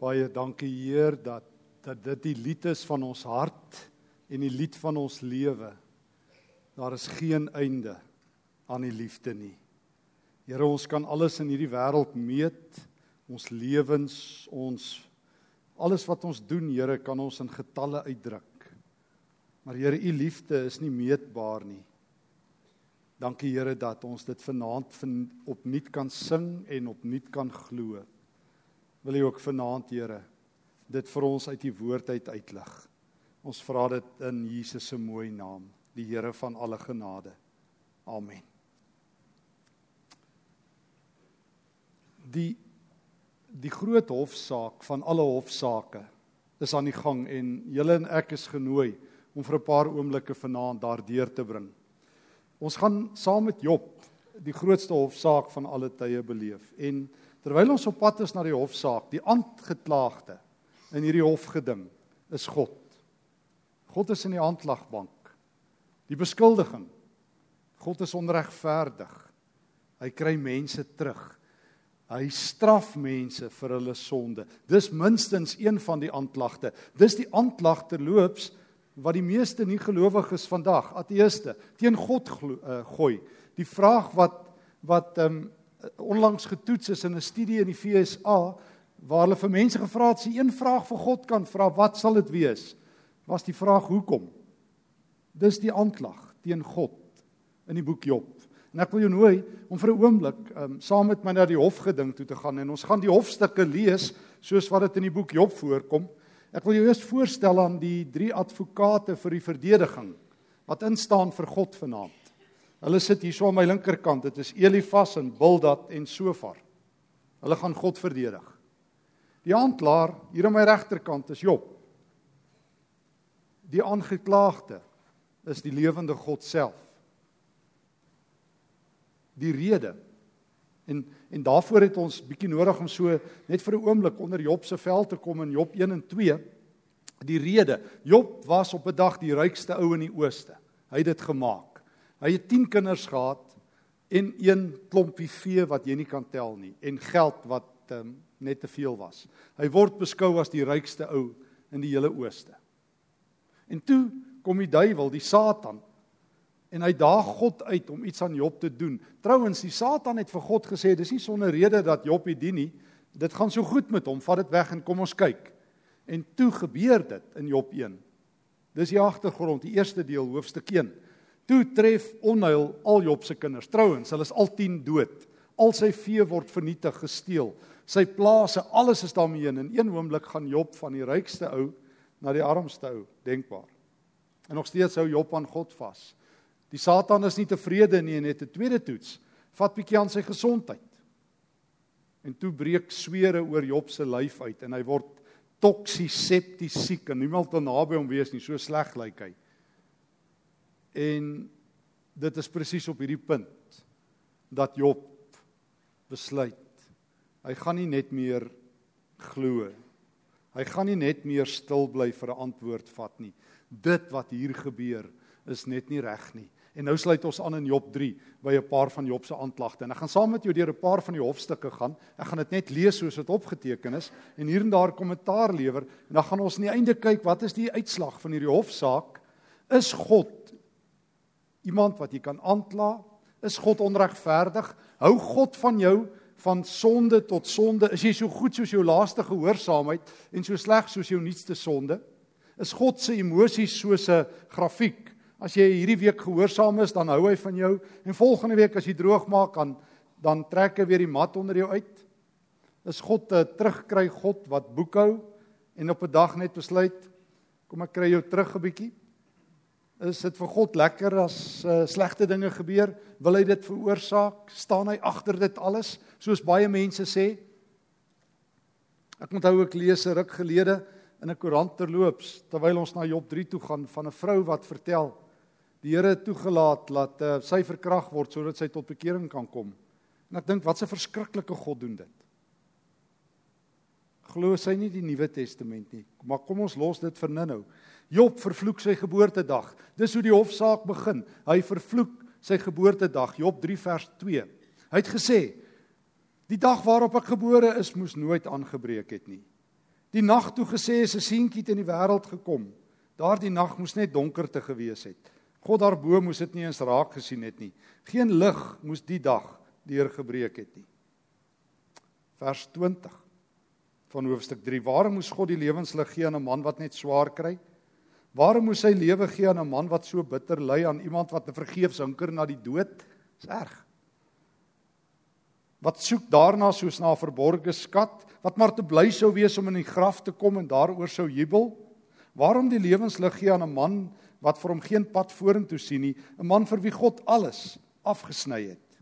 Baie dankie Heer dat dat dit die lied is van ons hart en die lied van ons lewe. Daar is geen einde aan die liefde nie. Here, ons kan alles in hierdie wêreld meet, ons lewens, ons alles wat ons doen, Here, kan ons in getalle uitdruk. Maar Here, u liefde is nie meetbaar nie. Dankie Here dat ons dit vanaand opnuut kan sing en opnuut kan glo. Wil U ook vanaand, Here, dit vir ons uit die woord uit uitlig. Ons vra dit in Jesus se mooi naam, die Here van alle genade. Amen. Die die groot hofsaak van alle hofsaake is aan die gang en julle en ek is genooi om vir 'n paar oomblikke vanaand daardeur te bring. Ons gaan saam met Job die grootste hofsaak van alle tye beleef en terwyl ons op pad is na die hofsaak, die aangeklaagde in hierdie hofgeding is God. God is in die aanklagbank. Die beskuldiging. God is onregverdig. Hy kry mense terug. Hy straf mense vir hulle sonde. Dis minstens een van die aanklagte. Dis die aanklag terloops wat die meeste nie gelowiges vandag, ateëste, teen God glo, uh, gooi. Die vraag wat wat ehm um, onlangs getoets is in 'n studie in die FSA waar hulle vir mense gevra het, as jy een vraag vir God kan vra, wat sal dit wees? Was die vraag hoekom? Dis die aanklag teen God in die boek Job. En ek wil jou nooi om vir 'n oomblik um, saam met my na die hofgeding toe te gaan en ons gaan die hofstukke lees soos wat dit in die boek Job voorkom. Ek wil jou eers voorstel aan die drie advokate vir die verdediging wat instaan vir God vanaand. Hulle sit hier so aan my linkerkant. Dit is Elifas en Bildad en Sofar. Hulle gaan God verdedig. Die aanklaer hier aan my regterkant is Job. Die aangeklaagde is die lewende God self. Die rede en en daarvoor het ons bietjie nodig om so net vir 'n oomblik onder Job se vel te kom in Job 1 en 2. Die rede, Job was op 'n dag die rykste ou in die ooste. Hy het dit gemaak. Hy het 10 kinders gehad en een klompie vee wat jy nie kan tel nie en geld wat um, net te veel was. Hy word beskou as die rykste ou in die hele ooste. En toe kom die duiwel, die Satan, en hy daag God uit om iets aan Job te doen. Trouwens, die Satan het vir God gesê, dis nie sonder rede dat Job dit dien nie. Dit gaan so goed met hom, vat dit weg en kom ons kyk. En toe gebeur dit in Job 1. Dis die agtergrond, die eerste deel hoofstuk 1. Toe tref onheil al Job se kinders. Trouwens, hulle is al 10 dood. Al sy vee word vernietig, gesteel sy plase, alles is daarmee in. In een oomblik gaan Job van die rykste ou na die armste ou, denkbaar. En nog steeds hou Job aan God vas. Die Satan is nie tevrede nie en het 'n tweede toets. Vat bietjie aan sy gesondheid. En toe breek swere oor Job se lyf uit en hy word toksies, septies siek en niemand wil naby hom wees nie, so sleg lyk hy. En dit is presies op hierdie punt dat Job besluit Hy gaan nie net meer glo. Hy gaan nie net meer stil bly vir 'n antwoord vat nie. Dit wat hier gebeur is net nie reg nie. En nou sluit ons aan in Job 3 by 'n paar van Job se aanklagte. En ek gaan saam met jou deur 'n paar van die hofstukke gaan. Ek gaan dit net lees soos dit opgeteken is en hier en daar kommentaar lewer en dan gaan ons aan die einde kyk wat is die uitslag van hierdie hofsaak? Is God iemand wat jy kan aankla? Is God onregverdig? Hou God van jou van sonde tot sonde, is jy so goed soos jou laaste gehoorsaamheid en so sleg soos jou nuutste sonde? Is God se emosies soos 'n grafiek? As jy hierdie week gehoorsaam is, dan hou hy van jou en volgende week as jy droog maak, dan dan trek hy weer die mat onder jou uit. Is God 'n terugkry God wat boekhou en op 'n dag net besluit kom ek kry jou terug 'n bietjie? Is dit vir God lekker as uh, slegte dinge gebeur? Wil hy dit veroorsaak? Staan hy agter dit alles? Soos baie mense sê. Ek onthou ek lees 'n ruk gelede in 'n koerant terloops terwyl ons na Job 3 toe gaan van 'n vrou wat vertel die Here het toegelaat dat uh, sy verkrag word sodat sy tot bekering kan kom. En ek dink wat 'n verskriklike God doen dit. Glo sy nie die Nuwe Testament nie. Maar kom ons los dit vir nou-nou. Job vervloek sy geboortedag. Dis hoe die hofsaak begin. Hy vervloek sy geboortedag. Job 3 vers 2. Hy het gesê: "Die dag waarop ek gebore is, moes nooit aangebreek het nie. Die nag toe gesê is 'n seentjie in die wêreld gekom. Daardie nag moes net donkerte gewees het. God daarbo moes dit nie eens raak gesien het nie. Geen lig moes die dag deurgebreek het nie. Vers 20 van hoofstuk 3. Waarom moes God die lewenslig gee aan 'n man wat net swaar kry? Waarom moes hy lewe gee aan 'n man wat so bitter ly aan iemand wat vergeefs hinker na die dood? Dis erg. Wat soek daarna soos na 'n verborgde skat, wat maar te bly sou wees om in die graf te kom en daaroor sou jubel? Waarom die lewenslig gee aan 'n man wat vir hom geen pad vorentoe sien nie, 'n man vir wie God alles afgesny het?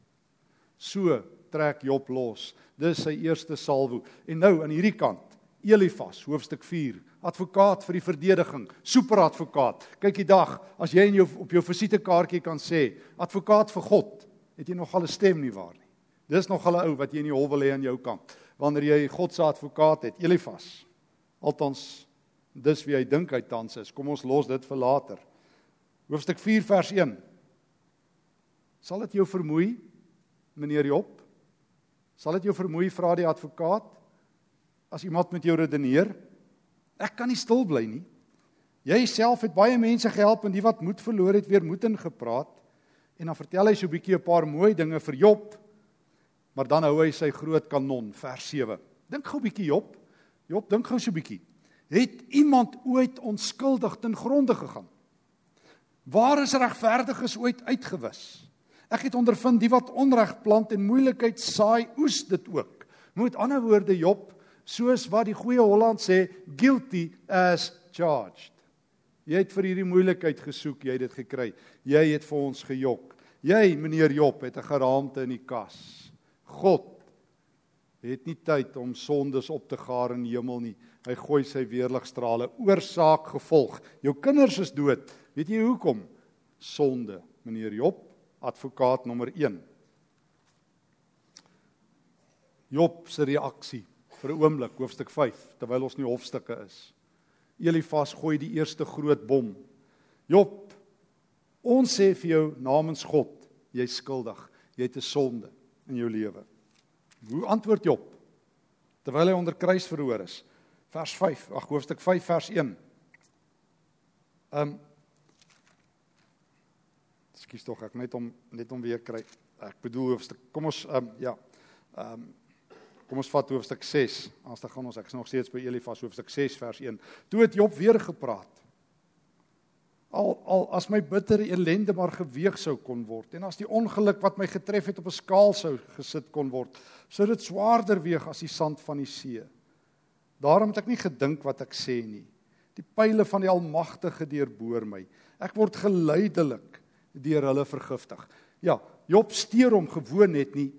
So trek Job los. Dis sy eerste salwo. En nou aan hierdie kant, Elifas, hoofstuk 4, advokaat vir die verdediging, superadvokaat. Kyk die dag as jy in jou op jou visitekaartjie kan sê, advokaat vir God, het jy nog al 'n stem nie waar nie. Dis nog al 'n ou wat jy in die hof wil hê aan jou kant. Wanneer jy God se advokaat het, Elifas. Althans, dis wie hy dink hy tans is. Kom ons los dit vir later. Hoofstuk 4 vers 1. Sal dit jou vermoei, meneer Job? Sal dit jou vermoei vra die advokaat as iemand met jou redeneer? Ek kan nie stil bly nie. Jy self het baie mense gehelp en die wat moed verloor het weer moed ingepraat en dan vertel hy so 'n bietjie 'n paar mooi dinge vir Job. Maar dan hou hy sy groot kanon vers 7. Dink gou 'n bietjie Job. Job, dink gou so 'n bietjie. Het iemand ooit onskuldig ten gronde gegaan? Waar is regverdiges ooit uitgewis? Ek het ondervind die wat onreg plant en moeilikheid saai, oes dit ook. Met ander woorde Job, soos wat die goeie Holland sê, guilty as charged. Jy het vir hierdie moeilikheid gesoek, jy het dit gekry. Jy het vir ons gejok. Jy, meneer Job, het 'n geraamte in die kas. God het nie tyd om sondes op te gaar in die hemel nie. Hy gooi sy weerligstrale oorsaak gevolg. Jou kinders is dood. Weet jy hoekom? Sonde, meneer Job advokaat nommer 1. Job se reaksie vir 'n oomblik hoofstuk 5 terwyl ons in die hofstukke is. Elifas gooi die eerste groot bom. Job, ons sê vir jou namens God, jy skuldig. Jy het 'n sonde in jou lewe. Hoe antwoord Job terwyl hy onder kruis verhoor is? Vers 5, ag hoofstuk 5 vers 1. Ehm um, Ekskuus tog, ek net om net om weer kry. Ek bedoel hoofstuk. Kom ons ehm um, ja. Ehm um, kom ons vat hoofstuk 6. As dan gaan ons ek is nog steeds by Elifas hoofstuk 6 vers 1. Toe het Job weer gepraat. Al al as my bittere ellende maar geweeg sou kon word en as die ongeluk wat my getref het op 'n skaal sou gesit kon word, sou dit swaarder weeg as die sand van die see. Daarom het ek nie gedink wat ek sê nie. Die pile van die Almagtige deurboor my. Ek word geleidelik deur hulle vergiftig. Ja, Job steur hom gewoon net nie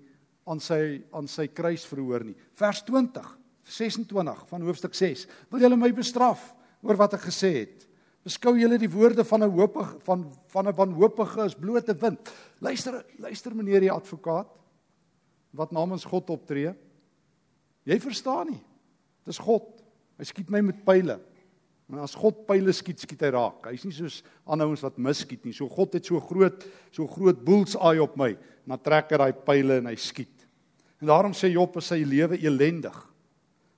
aan sy aan sy kruisverhoor nie. Vers 20, 26 van hoofstuk 6. Wil julle my bestraf oor wat ek gesê het? Beskou julle die woorde van 'n hoopig van van 'n wanhoopige as blote wind. Luister, luister meneer die advokaat wat namens God optree. Jy verstaan nie. Dis God. Hy skiet my met pile. Maar as God pile skiet, skiet hy raak. Hy's nie soos ander ouens wat misskiet nie. So God het so groot, so groot bullseye op my, en dan trek hy daai pile en hy skiet. En daarom sê Job is sy lewe elendig.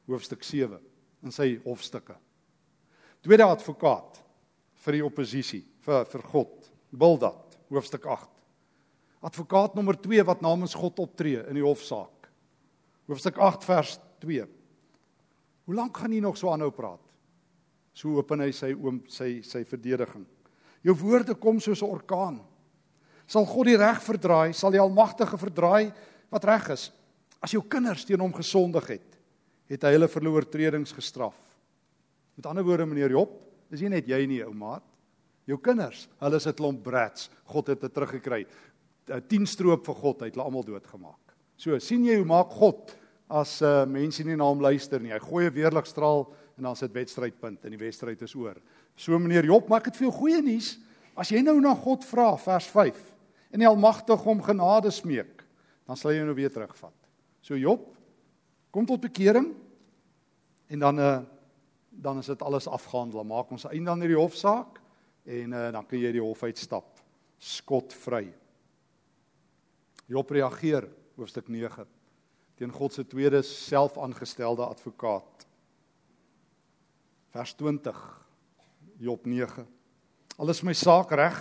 Hoofstuk 7 in sy hofstukke. Tweede advokaat vir die oppositie vir vir God. Bildad, hoofstuk 8. Advokaat nommer 2 wat namens God optree in die hofsaak. Hoofstuk 8 vers 2. Hoe lank gaan jy nog so aanhou praat? So open hy sy oom sy sy verdediging. Jou woorde kom soos 'n orkaan. Sal God die reg verdraai, sal die Almagtige verdraai wat reg is. As jou kinders teen hom gesondig het, het hy hulle vir hulle oortredings gestraf. Met ander woorde, meneer Job, is nie net jy nie, ou maat. Jou kinders, hulle is 'n klomp brats. God het dit teruggekry. 'n 10 stroop vir God, hy het hulle almal doodgemaak. So, sien jy hoe maak God as uh, mense nie na hom luister nie. Hy gooi 'n weerligstraal en dan sit wedstrydpunt en die wedstryd is oor. So meneer Job, maak dit vir jou goeie nuus. As jy nou na God vra vers 5 en die Almagtige om genade smeek, dan sal jy nou weer terugvat. So Job, kom tot bekering en dan uh dan is dit alles afgehandel. Maak ons einde aan hierdie hofsaak en uh dan kan jy die hof uitstap skotvry. Job reageer hoofstuk 9 teen God se tweede selfaangestelde advokaat Vers 20. Job 9. Al is my saak reg,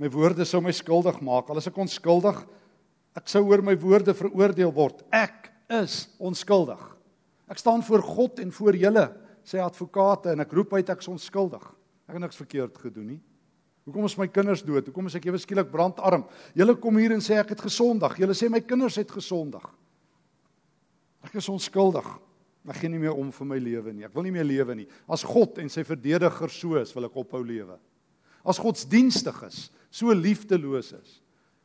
my woorde sou my skuldig maak. Al is ek onskuldig, ek sou oor my woorde veroordeel word. Ek is onskuldig. Ek staan voor God en voor julle, sê advokate en ek roep uit ek is onskuldig. Ek het niks verkeerd gedoen nie. Hoekom is my kinders dood? Hoekom is ek ewe skielik brandarm? Julle kom hier en sê ek het gesondig. Julle sê my kinders het gesondig. Ek is onskuldig. Ek gee nie meer om vir my lewe nie. Ek wil nie meer lewe nie. As God en sy verdediger so is, wil ek ophou lewe. As godsdienstig is, so liefdeloos is.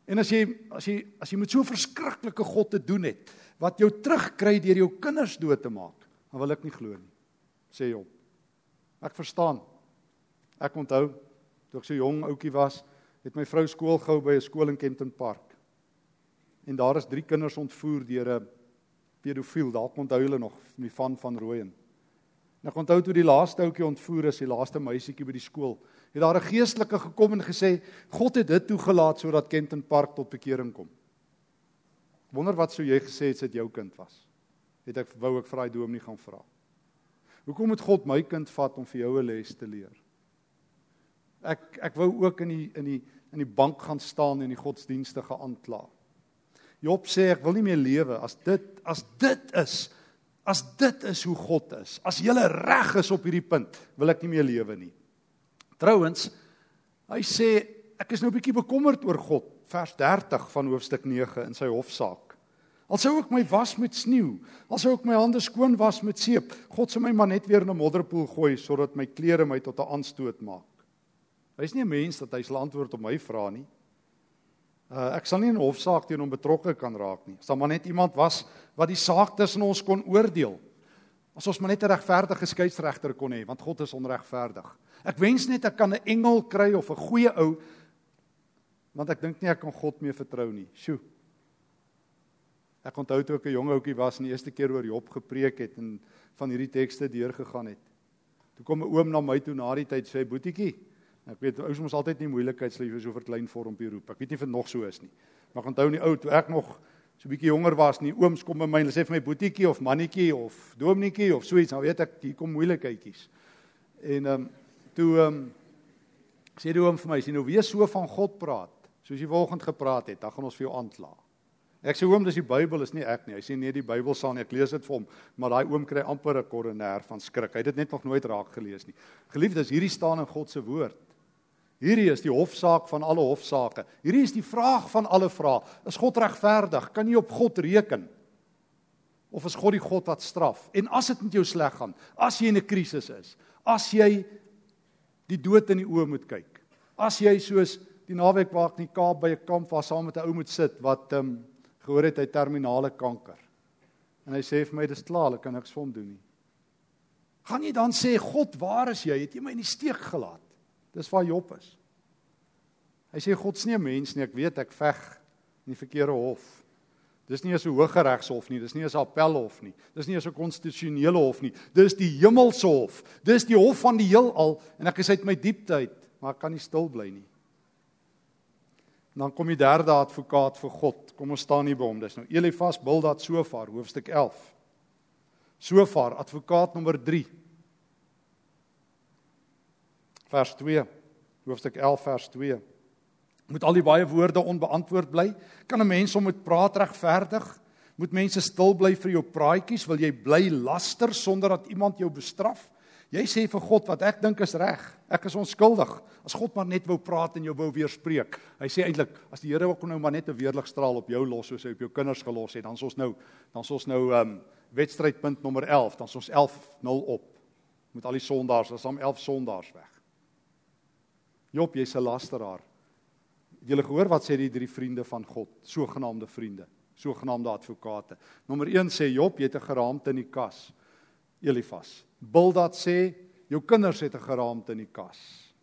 En as jy as jy as jy met so 'n verskriklike God te doen het wat jou terugkry deur jou kinders dood te maak, dan wil ek nie glo nie. Sê Job. Ek verstaan. Ek onthou toe ek so jong ouetjie was, het my vrou skool gehou by 'n skool in Kenton Park. En daar is drie kinders ontvoer deur 'n pedofiel, dalk onthou hulle nog, die van van Rooyen. En ek onthou toe die laaste ouetjie ontvoer is, die laaste meisietjie by die skool, het daar 'n geestelike gekom en gesê, God het dit toegelaat sodat Kenton Park tot bekering kom. Wonder wat sou jy gesê het as dit jou kind was? Het ek wou ek vir daai dominee gaan vra. Hoekom moet God my kind vat om vir jou 'n les te leer? Ek ek wou ook in die in die in die bank gaan staan en die godsdienstige aankla. Job sê ek wil nie meer lewe as dit as dit is as dit is hoe God is. As jy reg is op hierdie punt, wil ek nie meer lewe nie. Trouwens, hy sê ek is nou bietjie bekommerd oor God, vers 30 van hoofstuk 9 in sy hofsaak. Al sou ek my was met sneeu, al sou ek my hande skoon was met seep, God sou my maar net weer in 'n modderpoel gooi sodat my klere my tot 'n aanstoot maak. Hy's nie 'n mens dat hy sal antwoord op my vrae nie. Uh ek sal nie 'n hofsaak teen hom betrokke kan raak nie. Sal maar net iemand was wat die saak tussen ons kon oordeel. As ons maar net 'n regverdige skeieregter kon hê, want God is onregverdig. Ek wens net ek kan 'n engel kry of 'n goeie ou want ek dink nie ek kan God meer vertrou nie. Sjoe. Ek onthou toe ek 'n jong ouetjie was en die eerste keer oor Job gepreek het en van hierdie tekste deurgegaan het. Toe kom 'n oom na my toe na die tyd sê boetiekie, Ek weet ouers mos altyd nie moeilikheidsliefes oor klein vormpie roep. Ek weet nie vir nog so is nie. Maar ek onthou nie ou toe ek nog so 'n bietjie jonger was nie, ooms kom by my en hulle sê vir my boetiekie of mannetjie of dominetjie of so iets, nou weet ek hier kom moeilikheidjies. En ehm um, toe ehm um, sê die oom vir my, sien nou wie so van God praat, soos jy vanoggend gepraat het, dan gaan ons vir jou aankla. Ek sê oom, dis die Bybel is nie ek nie. Hy sê nee, die Bybel sal nie. Ek lees dit vir hom, maar daai oom kry amper 'n koroner van skrik. Hy het dit net nog nooit raak gelees nie. Geliefdes, hierdie staan in God se woord. Hierdie is die hofsaak van alle hofsaake. Hierdie is die vraag van alle vrae. Is God regverdig? Kan jy op God reken? Of is God die God wat straf? En as dit met jou sleg gaan, as jy in 'n krisis is, as jy die dood in die oë moet kyk, as jy soos die naweek waar ek in die Kaap by 'n kamp was saam met 'n ou moet sit wat ehm um, gehoor het hy terminale kanker. En hy sê vir my dis klaar, ek kan niks vir hom doen nie. Gaan jy dan sê God, waar is jy? Het jy my in die steek gelaat? Dis waar Job is. Hy sê God is nie 'n mens nie, ek weet ek veg in die verkeerde hof. Dis nie 'n so hoë regshof nie, dis nie 'n appelhof nie. Dis nie 'n konstitusionele hof nie. Dis die hemelse hof. Dis die hof van die heelal en ek is uit my diepte uit, maar ek kan nie stil bly nie. En dan kom die derde advokaat vir God. Kom ons staan hier by hom. Dis nou Elifas Bildad Sofar, hoofstuk 11. Sofar, advokaat nommer vers 2 hoofstuk 11 vers 2 moet al die baie woorde onbeantwoord bly? Kan 'n mens om met praat regverdig? Moet mense stil bly vir jou praatjies? Wil jy bly laster sonder dat iemand jou bestraf? Jy sê vir God wat ek dink is reg ek is onskuldig. As God maar net wou praat en jou wou weerspreek. Hy sê eintlik as die Here ook nou maar net 'n weerligstraal op jou los soos hy op jou kinders gelos het dan is ons nou dan is ons nou um wedstrydpunt nommer 11 dan is ons 11-0 op. Met al die sondaars ons het 11 sondaars weg Job, jy's 'n lasteraar. Het julle gehoor wat sê die drie vriende van God, sogenaamde vriende, sogenaamde advokate? Nommer 1 sê Job, jy het 'n geraamte in die kas. Elifas. Bildad sê jou kinders het 'n geraamte in die kas.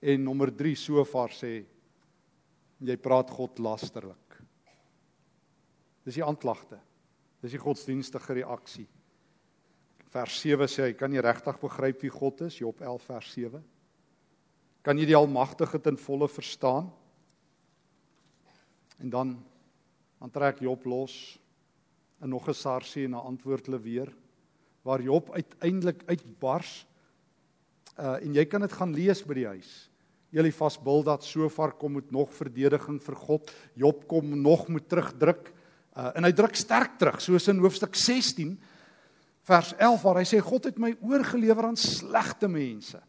En nommer 3 Sofar sê jy praat God lasterlik. Dis die aanklagte. Dis die godsdienstige reaksie. Vers 7 sê hy kan nie regtig begryp wie God is, Job 11 vers 7. Kan jy die Almagtige ten volle verstaan? En dan dan trek Job los en nog 'n sarsie en 'n antwoord hulle weer waar Job uiteindelik uitbars Uh en jy kan dit gaan lees by die huis. Elifas Bildad sover kom met nog verdediging vir God. Job kom nog moet terugdruk. Uh en hy druk sterk terug, soos in hoofstuk 16 vers 11 waar hy sê God het my oorgelewer aan slegte mense.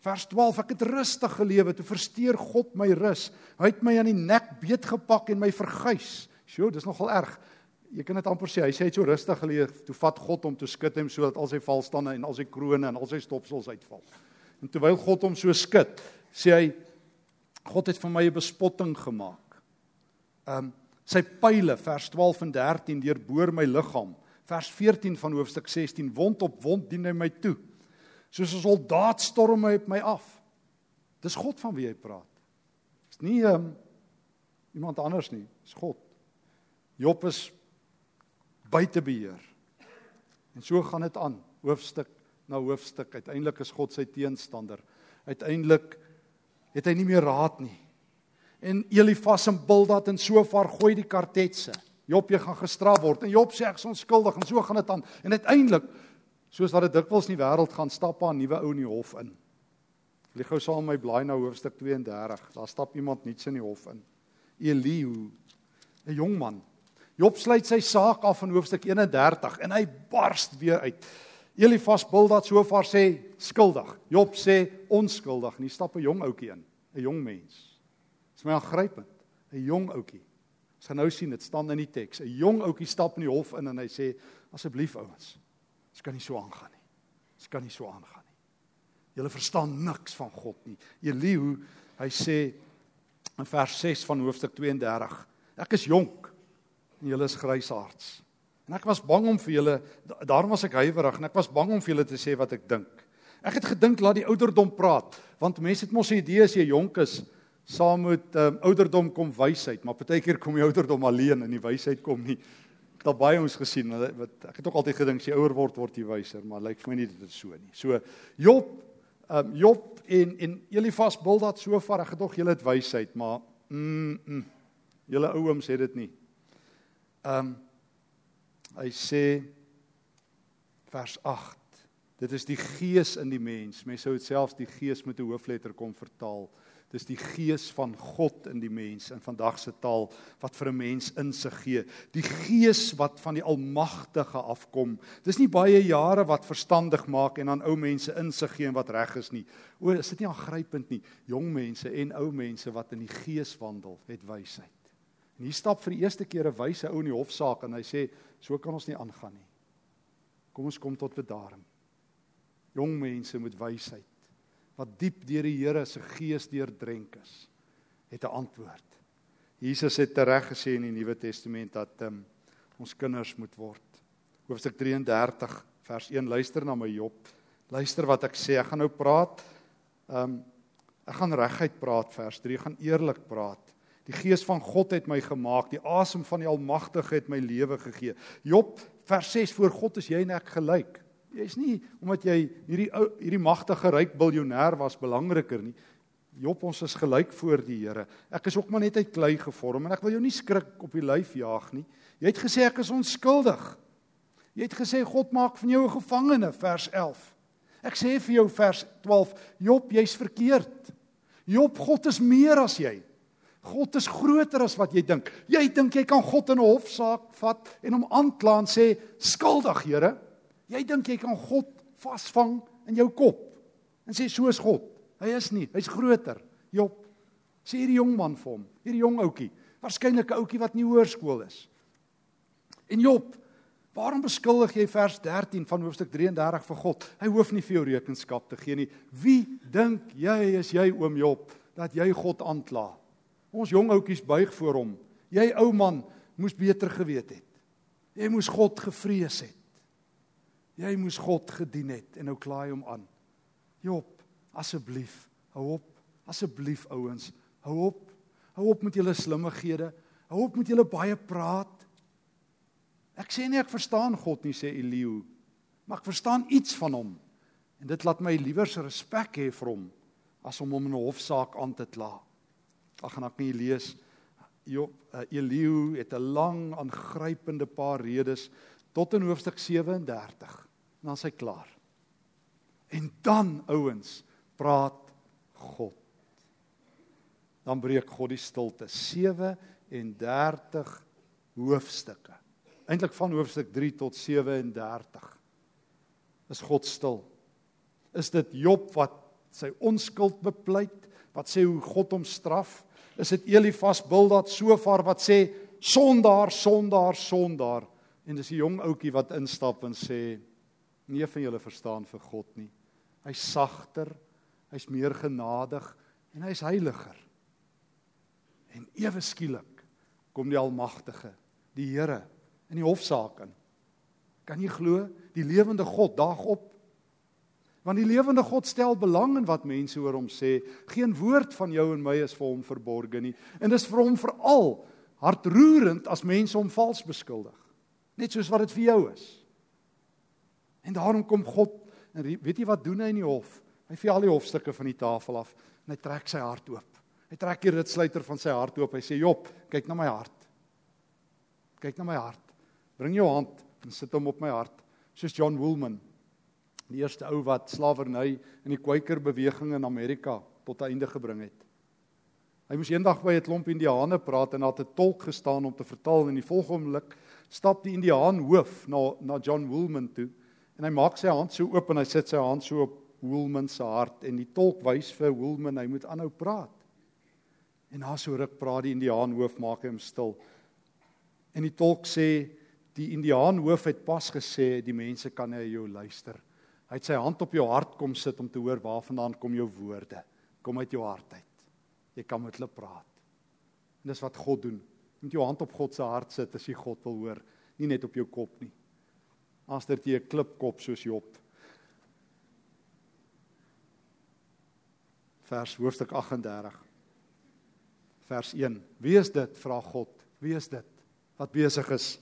Vers 12 ek het rustig gelewe, toe versteur God my rus. Hy het my aan die nek beetgepak en my verguis. Sjoe, dis nogal erg. Jy kan dit amper sê, hy sê hy het so rustig geleef, toe vat God hom toe skud hom sodat al sy valstande en al sy krones en al sy stopsels uitval. En terwyl God hom so skud, sê hy God het vir my 'n bespotting gemaak. Um sy pile vers 12 en 13 deurboor my liggaam. Vers 14 van hoofstuk 16 wond op wond dien hy my toe. Soos 'n soldaat storm hy op my af. Dis God van wie hy praat. Dis nie um iemand anders nie, dis God. Job is buite beheer. En so gaan dit aan, hoofstuk na hoofstuk. Uiteindelik is God sy teenstander. Uiteindelik het hy nie meer raad nie. En Elifas en Bildad en Sofar gooi die kartetse. Job jy gaan gestraf word en Job sê ek is onskuldig en so gaan dit aan. En uiteindelik soos wat dit dikwels in die wêreld gaan stap 'n nuwe ou in die hof in. Lê gou saam my blaai na hoofstuk 32. Daar stap iemand nuuts in die hof in. Elihu, 'n jong man. Job sluit sy saak af in hoofstuk 31 en hy barst weer uit. Elifas Bildad Sofar sê skuldig. Job sê onskuldig. En hier stap 'n jong ouetjie in, 'n jong mens. Dis my aangrypend. 'n Jong ouetjie. Ons gaan nou sien dit staan in die teks. 'n Jong ouetjie stap in die hof in en hy sê asseblief ouens, dit kan nie so aangaan nie. Dit kan nie so aangaan nie. Julle verstaan niks van God nie. Elihu, hy sê in vers 6 van hoofstuk 32, ek is jonk en julle is grysaards. En ek was bang om vir julle daarom was ek huiwerig en ek was bang om vir julle te sê wat ek dink. Ek het gedink laat die ouderdom praat want mense het mos 'n idee as jy jonk is saam met um, ouderdom kom wysheid, maar partykeer kom die ouderdom alleen en die wysheid kom nie. Daar baie ons gesien wat ek het ook altyd gedink as jy ouer word word jy wyser, maar lyk vir my nie dit is so nie. So Job, um, Job en en Elifas Bildad so ver, ek gedog julle het wysheid, maar mm, mm julle ouums het dit nie. Ehm um, Hy sê vers 8. Dit is die gees in die mens. Mense sou dit selfs die gees met 'n hoofletter kom vertaal. Dis die gees van God in die mens in vandag se taal wat vir 'n mens insig gee. Die gees wat van die Almagtige afkom. Dis nie baie jare wat verstandig maak en aan ou mense insig gee en wat reg is nie. O, is dit nie aangrypend nie? Jong mense en ou mense wat in die gees wandel, het wysheid. En hier stap vir die eerste keer 'n wyse ou in die hofsaak en hy sê so kan ons nie aangaan nie. Kom ons kom tot bedaring. Jong mense met wysheid wat diep deur die Here se gees deurdrenk is, het 'n antwoord. Jesus het tereg gesê in die Nuwe Testament dat um, ons kinders moet word. Hoofstuk 33 vers 1 luister na my Job. Luister wat ek sê. Ek gaan nou praat. Ehm um, ek gaan reguit praat vers 3. Ek gaan eerlik praat. Die gees van God het my gemaak. Die asem van die Almagtige het my lewe gegee. Job vers 6 voor God is jy en ek gelyk. Jy's nie omdat jy hierdie ou hierdie magtige ryk biljoenêr was belangriker nie. Job ons is gelyk voor die Here. Ek is ook maar net uit klei gevorm en ek wil jou nie skrik op die lyf jaag nie. Jy het gesê ek is onskuldig. Jy het gesê God maak van jou 'n gevangene vers 11. Ek sê vir jou vers 12 Job jy's verkeerd. Job God is meer as jy. God is groter as wat jy dink. Jy dink jy kan God in 'n hofsaak vat en hom aankla en sê skuldig, Here. Jy dink jy kan God vasvang in jou kop en sê so is God. Hy is nie, hy's groter. Job sê hierdie jong man vir hom, hierdie jong ouetjie, waarskynlik 'n ouetjie wat nie hoërskool is. En Job, waarom beskuldig jy vers 13 van hoofstuk 33 vir God? Hy hoef nie vir jou rekenskap te gee nie. Wie dink jy is jy oom Job dat jy God aankla? Ons jong ouetjies buig voor hom. Jy ou man moes beter geweet het. Jy moes God gevrees het. Jy moes God gedien het en nou klaai hom aan. Job, asseblief, hou op. Asseblief ouens, hou op. Hou op met julle slimmighede. Hou op met julle baie praat. Ek sê nie ek verstaan God nie sê Eliu, maar ek verstaan iets van hom. En dit laat my liewer respek hê vir hom as om hom in 'n hofsaak aan te kla. Ag gaan ek nie lees Job uh, Elihu het 'n lang aangrypende paar redes tot in hoofstuk 37. Dan is hy klaar. En dan ouens, praat God. Dan breek God die stilte. 37 hoofstukke. Eintlik van hoofstuk 3 tot 37. Is God stil? Is dit Job wat sy onskuld bepleit, wat sê hoe God hom straf? Is dit Elifas Bildad Sofar wat sê sondaar, sondaar, sondaar? En dis 'n jong ouetjie wat instap en sê nie van julle verstaan vir God nie. Hy's sagter, hy's meer genadig en hy's heiliger. En ewe skielik kom die Almagtige, die Here in die hofsaak in. Kan jy glo die lewende God daag op? Want die lewende God stel belang in wat mense oor hom sê. Geen woord van jou en my is vir hom verborge nie. En dis vir hom veral hartroerend as mense hom vals beskuldig. Net soos wat dit vir jou is. En daarom kom God en weet jy wat doen hy in die hof? Hy vee al die hofstukke van die tafel af en hy trek sy hart oop. Hy trek die ritsluiter van sy hart oop. Hy sê: "Job, kyk na my hart. Kyk na my hart. Bring jou hand en sit hom op my hart." Soos John Woolman, die eerste ou wat slawerny in die Quaker beweging in Amerika tot einde gebring het. Hy moes eendag by 'n klomp Indiane praat en daar het 'n tolk gestaan om te vertaal en in die volgende oomblik stap die Indiaan hoof na na John Woolman toe en hy maak sy hand so oop en hy sit sy hand so op Woolman se hart en die tolk wys vir Woolman hy moet aanhou praat. En na so ruk praat die Indiaan hoof maak hom stil. En die tolk sê die Indiaan hoof het pas gesê die mense kan na jou luister. Hy het sy hand op jou hart kom sit om te hoor waarvandaan kom jou woorde. Kom uit jou hart uit. Jy kan met hulle praat. En dis wat God doen. Jy moet jou hand op God se hart sit as jy God wil hoor, nie net op jou kop nie. As dit jy 'n klipkop soos Job. Vers hoofstuk 38 vers 1. Wie is dit? vra God. Wie is dit wat besig is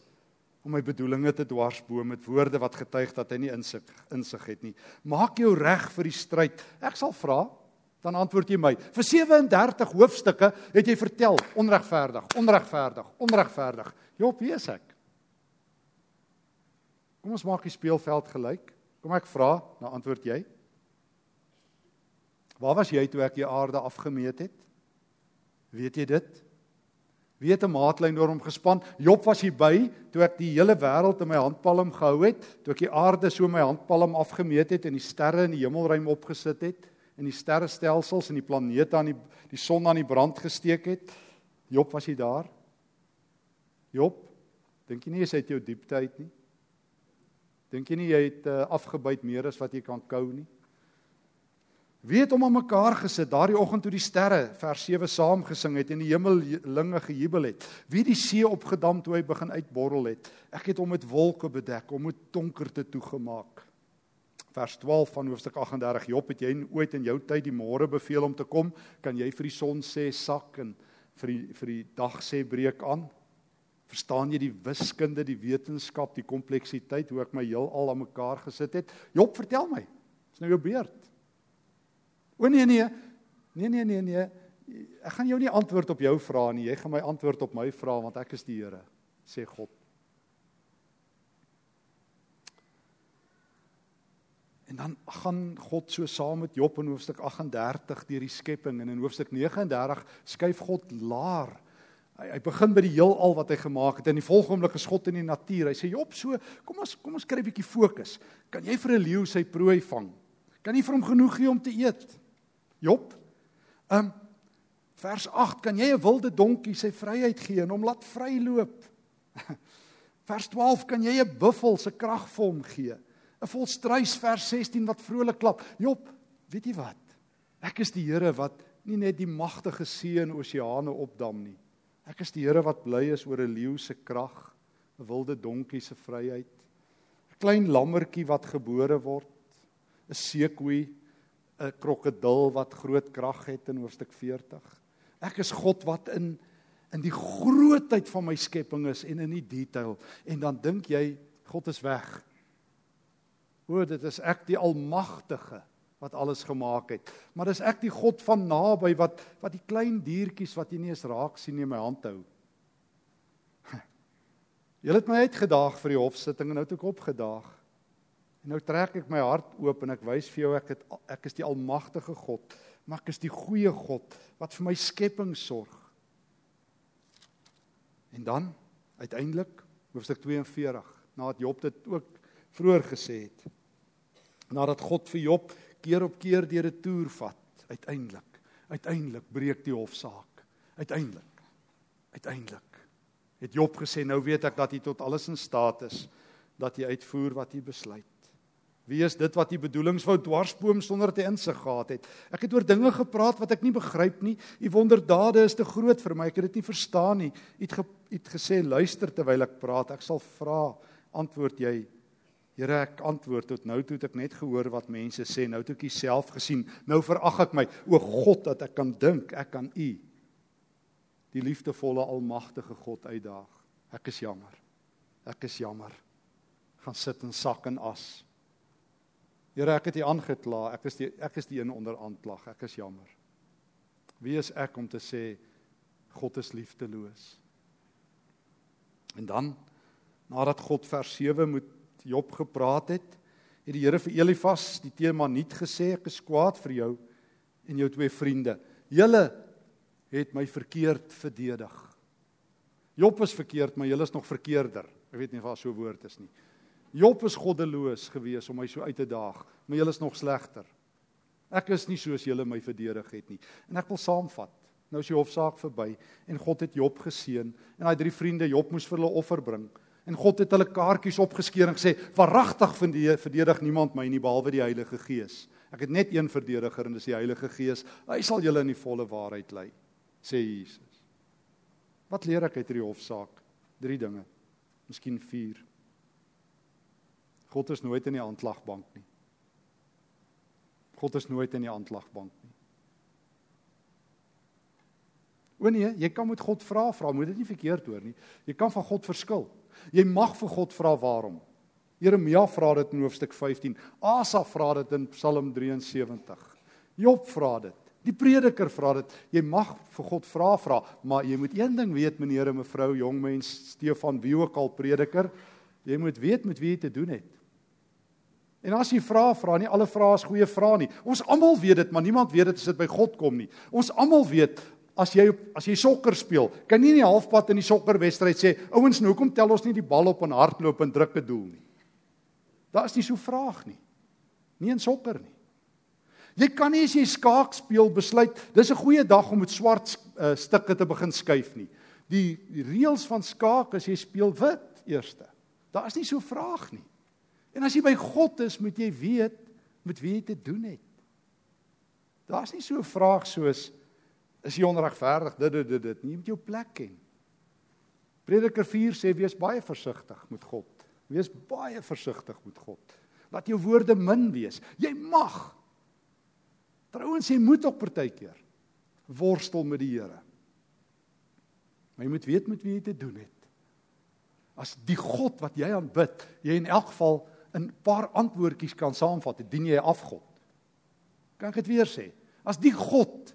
om my bedoelinge te dwarsboom met woorde wat getuig dat hy nie insig insig het nie. Maak jou reg vir die stryd. Ek sal vra, dan antwoord jy my. Vir 37 hoofstukke het jy vertel onregverdig, onregverdig, onregverdig. Job, wie is ek? Kom ons maak die speelveld gelyk. Kom ek vra, dan antwoord jy. Waar was jy toe ek die aarde afgemeet het? Weet jy dit? Wie het 'n maatlyn oor hom gespan? Job was hier by toe ek die hele wêreld in my handpalm gehou het, toe ek die aarde so my handpalm afgemeet het en die sterre in die hemelruim opgesit het en die sterrestelsels en die planete aan die die son aan die brand gesteek het. Job was hy daar? Job, dink jy nie jy het jou diepte uit nie? Dink jy nie jy het uh, afgebyt meer as wat jy kan kou nie? Wie het hom aan mekaar gesit daardie oggend toe die sterre vers 7 saam gesing het en die hemellinge gejubel het? Wie die see opgedam toe hy begin uitborrel het? Ek het hom met wolke bedek, hom met donkerte toegemaak. Vers 12 van hoofstuk 38. Job, het jy ooit in jou tyd die môre beveel om te kom? Kan jy vir die son sê sak en vir die vir die dag sê breek aan? Verstaan jy die wiskunde, die wetenskap, die kompleksiteit hoe ek my heelal aan mekaar gesit het? Job, vertel my. Dis nou jou beurt. O nee nee. Nee nee nee nee. Ek gaan jou nie antwoord op jou vrae nie. Jy gaan my antwoord op my vrae want ek is die Here, sê God. En dan gaan God so saam met Job in hoofstuk 38 deur die skepping en in hoofstuk 39 skuif God laer. Hy hy begin by die heelal wat hy gemaak het en die volgende oomblik God in die natuur. Hy sê Job, so kom ons kom ons kry 'n bietjie fokus. Kan jy vir 'n leeu sy prooi vang? Kan jy vir hom genoeg gee om te eet? Job. Um vers 8, kan jy 'n wilde donkie sy vryheid gee en hom laat vryloop? Vers 12, kan jy 'n buffel se krag vir hom gee? 'n Volstruis vers 16 wat vrolik klap. Job, weet jy wat? Ek is die Here wat nie net die magtige see en oseane opdam nie. Ek is die Here wat bly is oor 'n leeu se krag, 'n wilde donkie se vryheid, 'n klein lammertjie wat gebore word, 'n seekoei 'n krokodil wat groot krag het in hoofstuk 40. Ek is God wat in in die grootheid van my skepping is en in die detail en dan dink jy God is weg. O, dit is ek die almagtige wat alles gemaak het. Maar dis ek die God van naby wat wat die klein diertjies wat jy nie eens raak sien nie in my hand hou. Julle het my uitgedaag vir die hofsitting en nou het ek opgedaag. En nou trek ek my hart oop en ek wys vir jou ek het ek is die almagtige God, maar ek is die goeie God wat vir my skepping sorg. En dan uiteindelik hoofstuk 42 nadat Job dit ook vroeër gesê het. Nadat God vir Job keer op keer deur 'n toer vat, uiteindelik, uiteindelik breek die hofsaak. Uiteindelik. Uiteindelik het Job gesê nou weet ek dat hy tot alles in staat is dat hy uitvoer wat hy besluit. Wie is dit wat die bedoelings wou dwarsboom sonder te insig gehad het? Ek het oor dinge gepraat wat ek nie begryp nie. U wonderdade is te groot vir my. Ek het dit nie verstaan nie. U het, ge, het gesê luister terwyl ek praat. Ek sal vra, antwoord jy. Here, ek antwoord tot nou toe het ek net gehoor wat mense sê. Nou het ek self gesien. Nou verag ek my. O God, dat ek kan dink ek kan U die liefdevolle almagtige God uitdaag. Ek is jammer. Ek is jammer. Gaan sit in sak en as. Here, ek het U aangekla. Ek is die ek is die een onder aanklag. Ek is jammer. Wie is ek om te sê God is liefdeloos? En dan nadat God vers 7 met Job gepraat het, het die Here vir Elifas die tema nie gesê ek is kwaad vir jou en jou twee vriende. Julle het my verkeerd verdedig. Job is verkeerd, maar julle is nog verkeerder. Ek weet nie of daar so 'n woord is nie. Job is goddeloos gewees om my so uit te daag, maar julle is nog slegter. Ek is nie soos julle my verdedig het nie. En ek wil saamvat. Nou is die hofsaak verby en God het Job geseën en daai drie vriende Job moes vir hulle offer bring. En God het hulle kaartjies opgeskeur en gesê: "Waaragtig verdedig niemand my nie behalwe die Heilige Gees. Ek het net een verdediger en dis die Heilige Gees. Hy sal julle in die volle waarheid lei," sê Jesus. Wat leer ek uit hierdie hofsaak? Drie dinge. Miskien vier. God is nooit in die aanklagbank nie. God is nooit in die aanklagbank nie. O nee, jy kan met God vra, vra, moet dit nie verkeerd hoor nie. Jy kan van God verskil. Jy mag vir God vra waarom. Jeremia vra dit in hoofstuk 15. Asa vra dit in Psalm 73. Job vra dit. Die prediker vra dit. Jy mag vir God vra, vra, maar jy moet een ding weet, meneer en mevrou, jong mens, Stefan, wie ook al prediker, jy moet weet met wie jy te doen het. En as jy vra, vra nie alle vrae is goeie vrae nie. Ons almal weet dit, maar niemand weet dit as dit by God kom nie. Ons almal weet as jy as jy sokker speel, kan nie in die halfpad in die sokkerwedstryd sê, ouens, nou hoekom tel ons nie die bal op en hardloop en druk 'n doel nie. Daar is nie so vraag nie. Nie in sokker nie. Jy kan nie as jy skaak speel besluit dis 'n goeie dag om met swart uh, stukke te begin skuif nie. Die, die reëls van skaak is jy speel wit eerste. Daar is nie so vraag nie. En as jy by God is, moet jy weet met wie jy te doen het. Daar's nie so 'n vraag soos is jy onregverdig dit dit dit dit nie met jou plek ken. Prediker 4 sê wees baie versigtig met God. Wees baie versigtig met God. Laat jou woorde min wees. Jy mag Trouwens jy moet ook partykeer worstel met die Here. Maar jy moet weet met wie jy te doen het. As die God wat jy aanbid, jy in elk geval 'n paar antwoordjies kan saamvat, dien jy 'n afgod. Kan ek dit weer sê? As die God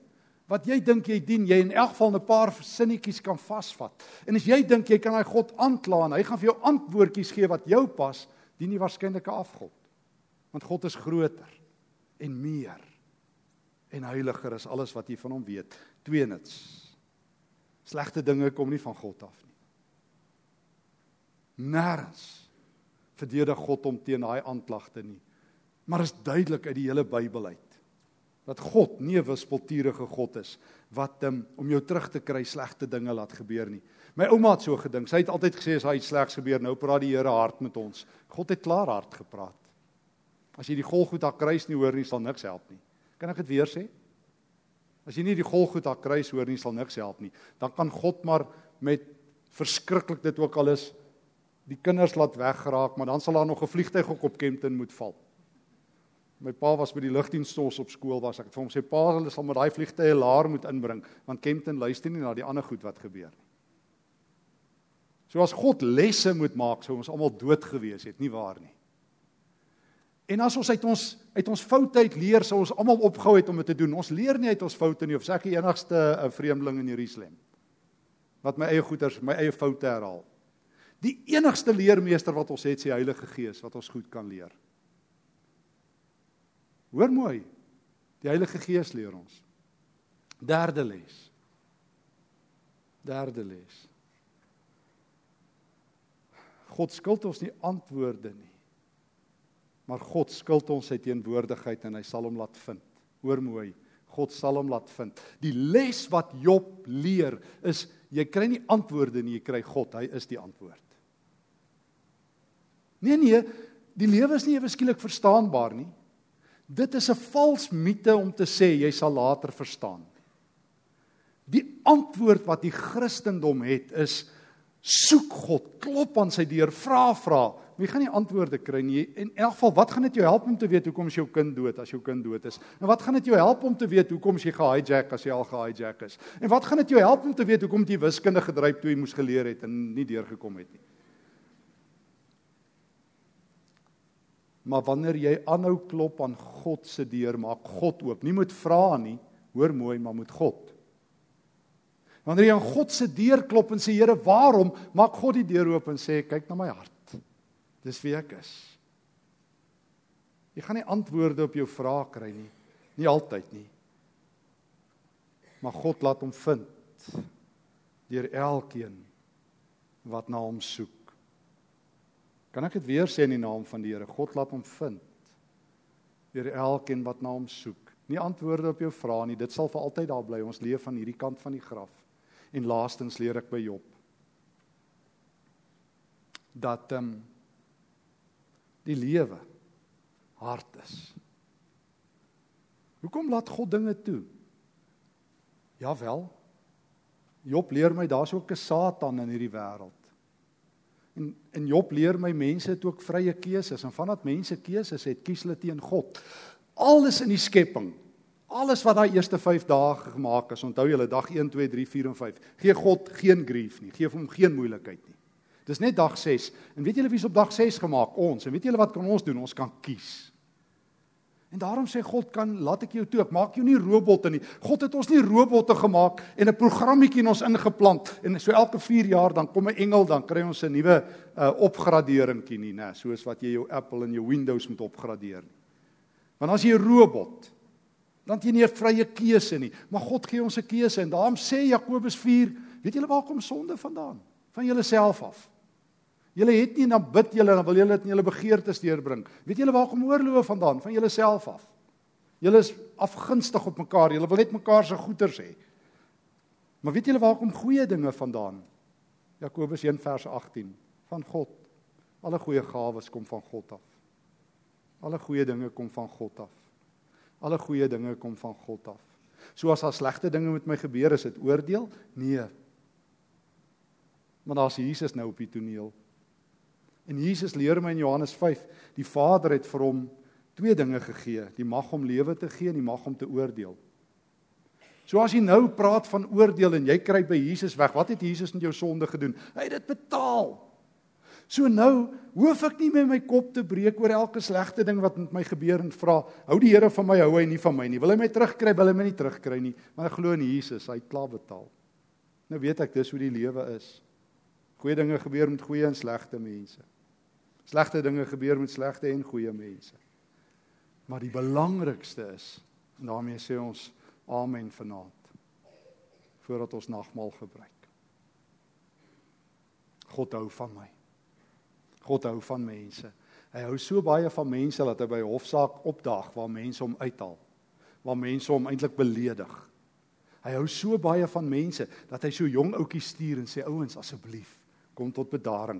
wat jy dink jy dien, jy in elk geval 'n paar sinnetjies kan vasvat. En as jy dink jy kan daai God aankla en hy gaan vir jou antwoordjies gee wat jou pas, dien jy waarskynlik 'n afgod. Want God is groter en meer en heiliger as alles wat jy van hom weet. Tweedens. Slegte dinge kom nie van God af nie. Nêrens verdedig God hom teen daai aanklagte nie. Maar is duidelik uit die hele Bybel uit dat God nie 'n wispelturige God is wat um, om jou terug te kry slegte dinge laat gebeur nie. My ouma het so gedink. Sy het altyd gesê as hy iets slegs gebeur, nou praat die Here hard met ons. God het klaar hard gepraat. As jy die Golgotha kruis nie hoor nie, sal niks help nie. Kan ek dit weer sê? As jy nie die Golgotha kruis hoor nie, sal niks help nie. Dan kan God maar met verskriklik dit ook al is die kinders laat weggeraak, maar dan sal daar nog 'n vliegtyg ook op Kempton moet val. My pa was by die lugdienstos op skool was. Ek het vir hom sê pa, hulle sal met daai vliegtye laer moet inbring, want Kempton luister nie na die ander goed wat gebeur nie. So as God lesse moet maak, sou ons almal dood gewees het, nie waar nie? En as ons uit ons uit ons foute uit leer, sou ons almal opgehou het om dit te doen. Ons leer nie uit ons foute nie of sê ek die enigste 'n vreemdeling in Jerusalem wat my eie goeters, my eie foute herhaal. Die enigste leermeester wat ons het, die Heilige Gees wat ons goed kan leer. Hoor mooi. Die Heilige Gees leer ons. Derde les. Derde les. God skuld ons nie antwoorde nie. Maar God skuld ons sy teenwoordigheid en hy sal hom laat vind. Hoor mooi. God sal hom laat vind. Die les wat Job leer is jy kry nie antwoorde nie, jy kry God. Hy is die antwoord. Nee nee, die lewe is nie ewe skielik verstaanbaar nie. Dit is 'n vals mite om te sê jy sal later verstaan. Die antwoord wat die Christendom het is soek God, klop aan sy deur, vra vra. Jy gaan nie antwoorde kry nie. En in elk geval, wat gaan dit jou help om te weet hoekom is jou kind dood as jou kind dood is? En wat gaan dit jou help om te weet hoekom jy gehijack as jy al gehijack is? En wat gaan dit jou help om te weet hoekom jy wiskunde gedryf toe jy moes geleer het en nie deurgekom het nie? Maar wanneer jy aanhou klop aan God se deur, maak God oop. Nie moet vra nie, hoor mooi, maar moet God. Wanneer jy aan God se deur klop en sê Here, waarom? Maak God die deur oop en sê kyk na my hart. Dis wie ek is. Jy gaan nie antwoorde op jou vrae kry nie. Nie altyd nie. Maar God laat hom vind deur elkeen wat na hom soek. Kan ek dit weer sê in die naam van die Here? God laat hom vind. Deur elkeen wat na hom soek. Nie antwoorde op jou vrae nie, dit sal vir altyd daar bly. Ons leef van hierdie kant van die graf. En laastens leer ek by Job dat ehm um, die lewe hard is. Hoekom laat God dinge toe? Ja wel. Job leer my daar's ook 'n Satan in hierdie wêreld. En en Job leer my mense het ook vrye keuses en vandat mense keuses het, kies hulle teen God. Alles in die skepping, alles wat daai eerste 5 dae gemaak is, onthou julle dag 1 2 3 4 en 5. Gee God geen grief nie, gee hom geen moeilikheid nie. Dis net dag 6. En weet julle wie's op dag 6 gemaak? Ons. En weet julle wat kan ons doen? Ons kan kies. En daarom sê God kan laat ek jou toe. Ek maak jou nie robotte nie. God het ons nie robotte gemaak en 'n programmetjie in ons ingeplant en so elke 4 jaar dan kom 'n engel dan kry ons 'n nuwe uh, opgraderingkie nie, nê, soos wat jy jou Apple en jou Windows moet opgradeer nie. Want as jy 'n robot dan het jy nie 'n vrye keuse nie, maar God gee ons 'n keuse en daarom sê Jakobus 4, weet julle waar kom sonde vandaan? Van jouself af. Julle het nie dan bid julle dan wil julle dit in julle begeertes deurbring. Weet julle waar kom oorloë vandaan? Van julle self af. Julle is afgunstig op mekaar. Julle wil net mekaar se goeders hê. Maar weet julle waar kom goeie dinge vandaan? Jakobus 1 vers 18 van God. Alle goeie gawes kom van God af. Alle goeie dinge kom van God af. Alle goeie dinge kom van God af. So as daar slegte dinge met my gebeur, is dit oordeel? Nee. Maar daar's Jesus nou op die toneel. En Jesus leer my in Johannes 5, die Vader het vir hom twee dinge gegee, die mag om lewe te gee en die mag om te oordeel. So as jy nou praat van oordeel en jy kry by Jesus weg, wat het Jesus met jou sonde gedoen? Hy het dit betaal. So nou hoef ek nie met my kop te breek oor elke slegte ding wat met my gebeur en vra, hou die Here van my, hou hy nie van my nie. Wil hy my terugkry, wil hy my nie terugkry nie, maar ek glo in Jesus, hy het klaar betaal. Nou weet ek dis hoe die lewe is. Goeie dinge gebeur met goeie en slegte mense. Slegte dinge gebeur met slegte en goeie mense. Maar die belangrikste is en daarmee sê ons amen vanaand voordat ons nagmaal gebruik. God hou van my. God hou van mense. Hy hou so baie van mense dat hy by hofsaak opdaag waar mense hom uithaal. Waar mense hom eintlik beledig. Hy hou so baie van mense dat hy so jong ouetjies stuur en sê ouens asseblief kom tot bedaring.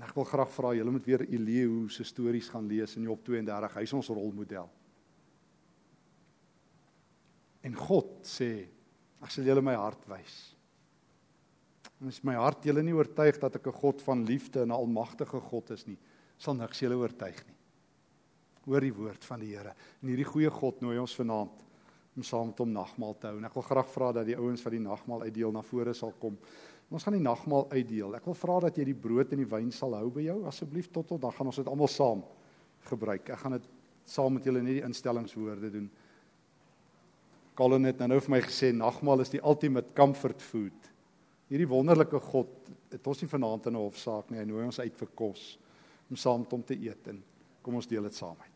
En ek wil graag vra julle moet weer Elihu se stories gaan lees in Job 32. Hy's ons rolmodel. En God sê, sal julle my hart wys. En as my hart julle nie oortuig dat ek 'n God van liefde en 'n almagtige God is nie, sal niks julle oortuig nie. Hoor die woord van die Here. En hierdie goeie God nooi ons vanaand om saam met hom nagmaal te hou. En ek wil graag vra dat die ouens wat die nagmaal uitdeel na vore sal kom. Ons gaan die nagmaal uitdeel. Ek wil vra dat jy die brood en die wyn sal hou by jou asseblief tot tot dan gaan ons dit almal saam gebruik. Ek gaan dit saam met julle net die instellingswoorde doen. Colin het nou vir my gesê nagmaal is die ultimate comfort food. Hierdie wonderlike God het ons nie vanaand in 'n hofsaak nie. Hy nooi ons uit vir kos om saam met hom te eet en kom ons deel dit saam.